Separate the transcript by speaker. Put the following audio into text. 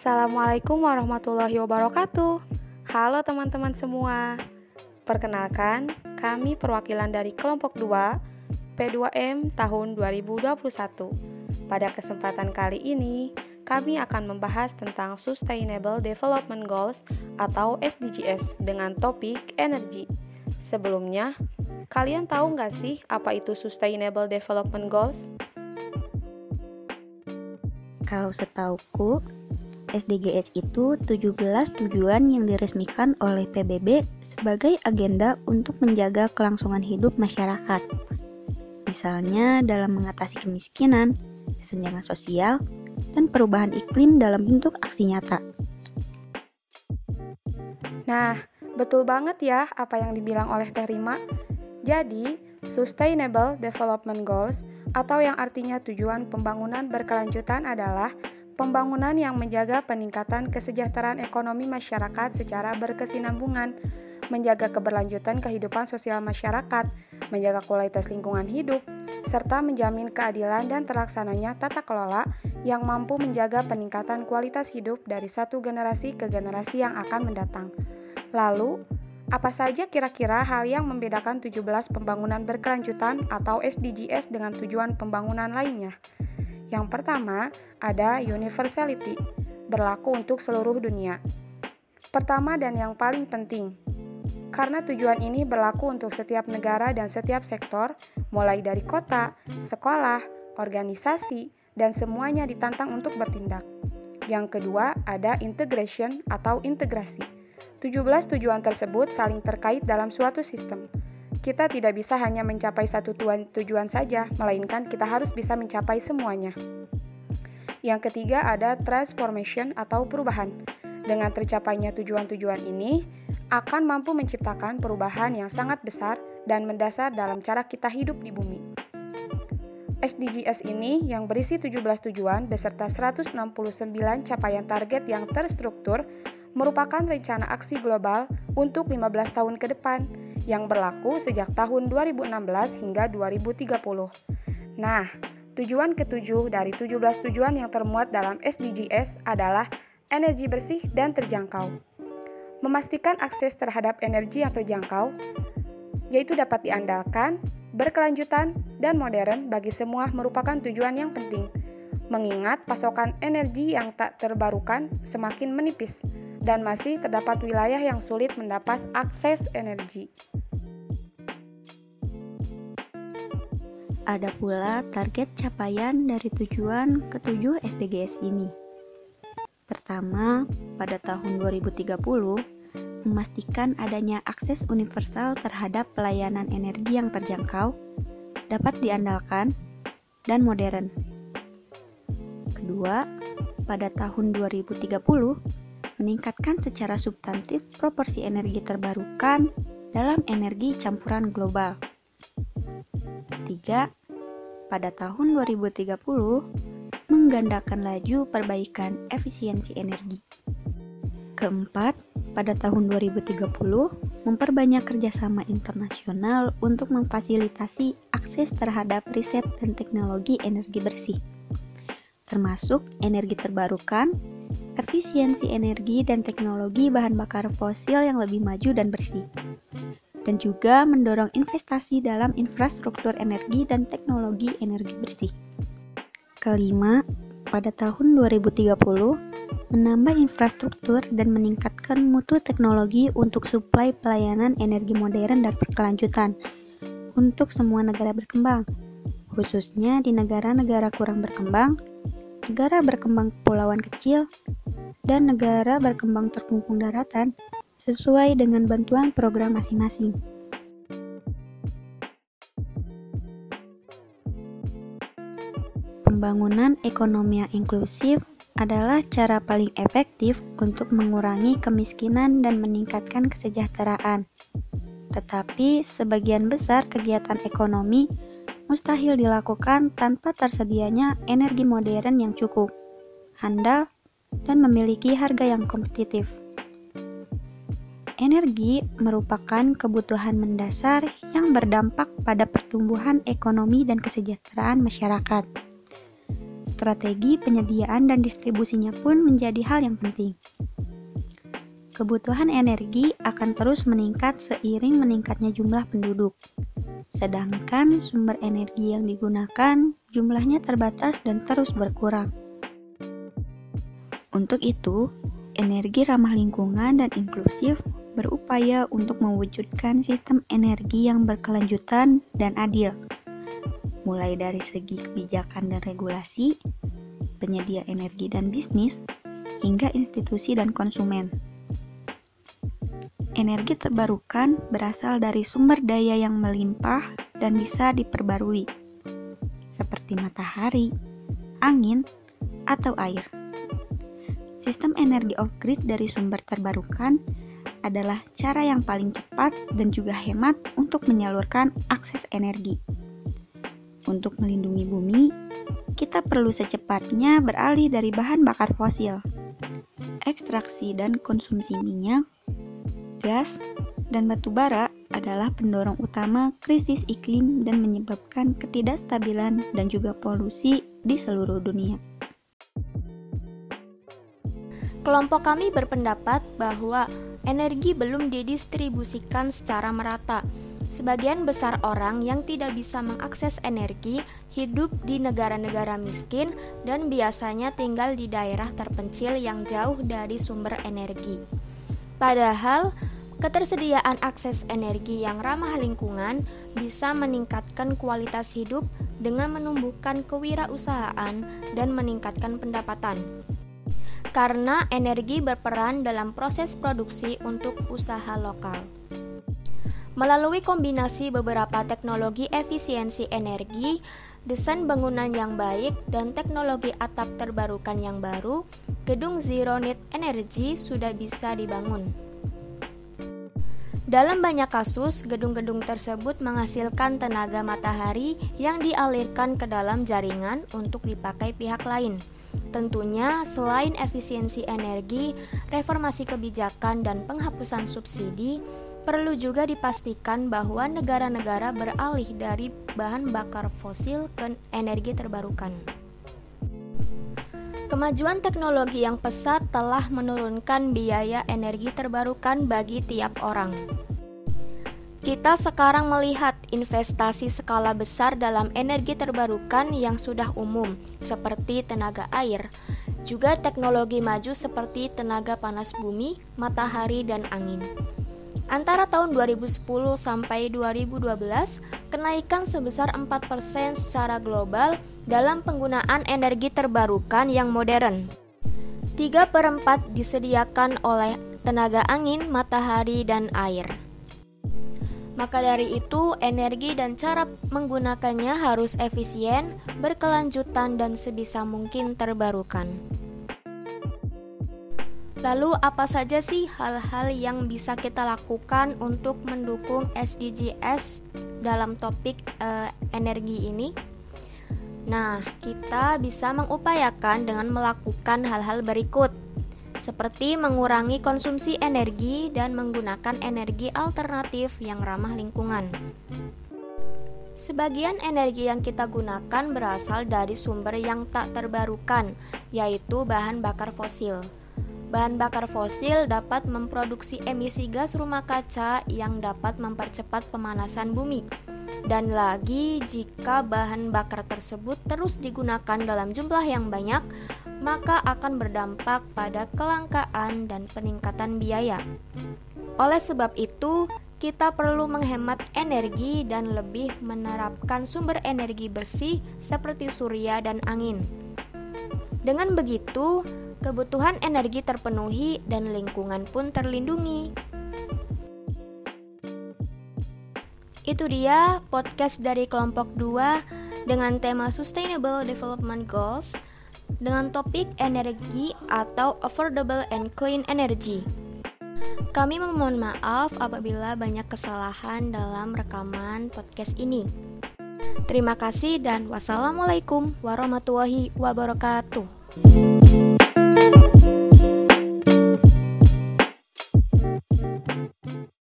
Speaker 1: Assalamualaikum warahmatullahi wabarakatuh. Halo teman-teman semua. Perkenalkan, kami perwakilan dari kelompok 2 P2M tahun 2021. Pada kesempatan kali ini, kami akan membahas tentang Sustainable Development Goals atau SDGs dengan topik energi. Sebelumnya, kalian tahu nggak sih apa itu Sustainable Development Goals?
Speaker 2: Kalau setauku, SDGs itu 17 tujuan yang diresmikan oleh PBB sebagai agenda untuk menjaga kelangsungan hidup masyarakat. Misalnya dalam mengatasi kemiskinan, kesenjangan sosial, dan perubahan iklim dalam bentuk aksi nyata.
Speaker 1: Nah, betul banget ya apa yang dibilang oleh Teh Rima. Jadi, Sustainable Development Goals atau yang artinya tujuan pembangunan berkelanjutan adalah pembangunan yang menjaga peningkatan kesejahteraan ekonomi masyarakat secara berkesinambungan, menjaga keberlanjutan kehidupan sosial masyarakat, menjaga kualitas lingkungan hidup, serta menjamin keadilan dan terlaksananya tata kelola yang mampu menjaga peningkatan kualitas hidup dari satu generasi ke generasi yang akan mendatang. Lalu, apa saja kira-kira hal yang membedakan 17 pembangunan berkelanjutan atau SDGs dengan tujuan pembangunan lainnya? Yang pertama, ada universality, berlaku untuk seluruh dunia. Pertama dan yang paling penting, karena tujuan ini berlaku untuk setiap negara dan setiap sektor, mulai dari kota, sekolah, organisasi, dan semuanya ditantang untuk bertindak. Yang kedua, ada integration atau integrasi 17 tujuan tersebut saling terkait dalam suatu sistem. Kita tidak bisa hanya mencapai satu tujuan, saja, melainkan kita harus bisa mencapai semuanya. Yang ketiga ada transformation atau perubahan. Dengan tercapainya tujuan-tujuan ini, akan mampu menciptakan perubahan yang sangat besar dan mendasar dalam cara kita hidup di bumi. SDGs ini yang berisi 17 tujuan beserta 169 capaian target yang terstruktur merupakan rencana aksi global untuk 15 tahun ke depan yang berlaku sejak tahun 2016 hingga 2030. Nah, tujuan ketujuh dari 17 tujuan yang termuat dalam SDGs adalah energi bersih dan terjangkau. Memastikan akses terhadap energi yang terjangkau, yaitu dapat diandalkan, berkelanjutan, dan modern bagi semua merupakan tujuan yang penting, mengingat pasokan energi yang tak terbarukan semakin menipis dan masih terdapat wilayah yang sulit mendapat akses energi.
Speaker 2: Ada pula target capaian dari tujuan ketujuh SDGs ini. Pertama, pada tahun 2030, memastikan adanya akses universal terhadap pelayanan energi yang terjangkau, dapat diandalkan, dan modern. Kedua, pada tahun 2030, meningkatkan secara substantif proporsi energi terbarukan dalam energi campuran global. 3. Pada tahun 2030, menggandakan laju perbaikan efisiensi energi. Keempat, pada tahun 2030, memperbanyak kerjasama internasional untuk memfasilitasi akses terhadap riset dan teknologi energi bersih, termasuk energi terbarukan efisiensi energi dan teknologi bahan bakar fosil yang lebih maju dan bersih, dan juga mendorong investasi dalam infrastruktur energi dan teknologi energi bersih. Kelima, pada tahun 2030, menambah infrastruktur dan meningkatkan mutu teknologi untuk suplai pelayanan energi modern dan berkelanjutan untuk semua negara berkembang, khususnya di negara-negara kurang berkembang, negara berkembang kepulauan kecil, dan negara berkembang terkungkung daratan sesuai dengan bantuan program masing-masing. Pembangunan ekonomi yang inklusif adalah cara paling efektif untuk mengurangi kemiskinan dan meningkatkan kesejahteraan. Tetapi sebagian besar kegiatan ekonomi mustahil dilakukan tanpa tersedianya energi modern yang cukup, handal, dan memiliki harga yang kompetitif. Energi merupakan kebutuhan mendasar yang berdampak pada pertumbuhan ekonomi dan kesejahteraan masyarakat. strategi penyediaan dan distribusinya pun menjadi hal yang penting. Kebutuhan energi akan terus meningkat seiring meningkatnya jumlah penduduk. Sedangkan sumber energi yang digunakan jumlahnya terbatas dan terus berkurang. Untuk itu, energi ramah lingkungan dan inklusif berupaya untuk mewujudkan sistem energi yang berkelanjutan dan adil, mulai dari segi kebijakan dan regulasi, penyedia energi dan bisnis, hingga institusi dan konsumen. Energi terbarukan berasal dari sumber daya yang melimpah dan bisa diperbarui, seperti matahari, angin, atau air. Sistem energi off-grid dari sumber terbarukan adalah cara yang paling cepat dan juga hemat untuk menyalurkan akses energi. Untuk melindungi bumi, kita perlu secepatnya beralih dari bahan bakar fosil. Ekstraksi dan konsumsi minyak, gas, dan batu bara adalah pendorong utama krisis iklim dan menyebabkan ketidakstabilan dan juga polusi di seluruh dunia.
Speaker 3: Kelompok kami berpendapat bahwa energi belum didistribusikan secara merata. Sebagian besar orang yang tidak bisa mengakses energi hidup di negara-negara miskin dan biasanya tinggal di daerah terpencil yang jauh dari sumber energi. Padahal, ketersediaan akses energi yang ramah lingkungan bisa meningkatkan kualitas hidup dengan menumbuhkan kewirausahaan dan meningkatkan pendapatan karena energi berperan dalam proses produksi untuk usaha lokal. Melalui kombinasi beberapa teknologi efisiensi energi, desain bangunan yang baik, dan teknologi atap terbarukan yang baru, gedung Zero Net Energy sudah bisa dibangun. Dalam banyak kasus, gedung-gedung tersebut menghasilkan tenaga matahari yang dialirkan ke dalam jaringan untuk dipakai pihak lain. Tentunya, selain efisiensi energi, reformasi kebijakan, dan penghapusan subsidi, perlu juga dipastikan bahwa negara-negara beralih dari bahan bakar fosil ke energi terbarukan. Kemajuan teknologi yang pesat telah menurunkan biaya energi terbarukan bagi tiap orang. Kita sekarang melihat investasi skala besar dalam energi terbarukan yang sudah umum, seperti tenaga air, juga teknologi maju seperti tenaga panas bumi, matahari, dan angin. Antara tahun 2010 sampai 2012, kenaikan sebesar 4% secara global dalam penggunaan energi terbarukan yang modern. 3 per 4 disediakan oleh tenaga angin, matahari, dan air. Maka dari itu, energi dan cara menggunakannya harus efisien, berkelanjutan, dan sebisa mungkin terbarukan. Lalu, apa saja sih hal-hal yang bisa kita lakukan untuk mendukung SDGs dalam topik uh, energi ini? Nah, kita bisa mengupayakan dengan melakukan hal-hal berikut seperti mengurangi konsumsi energi dan menggunakan energi alternatif yang ramah lingkungan. Sebagian energi yang kita gunakan berasal dari sumber yang tak terbarukan, yaitu bahan bakar fosil. Bahan bakar fosil dapat memproduksi emisi gas rumah kaca yang dapat mempercepat pemanasan bumi. Dan lagi, jika bahan bakar tersebut terus digunakan dalam jumlah yang banyak, maka akan berdampak pada kelangkaan dan peningkatan biaya. Oleh sebab itu, kita perlu menghemat energi dan lebih menerapkan sumber energi bersih seperti surya dan angin. Dengan begitu, kebutuhan energi terpenuhi dan lingkungan pun terlindungi. Itu dia podcast dari kelompok 2 dengan tema Sustainable Development Goals dengan topik energi atau affordable and clean energy. Kami memohon maaf apabila banyak kesalahan dalam rekaman podcast ini. Terima kasih dan wassalamualaikum warahmatullahi wabarakatuh.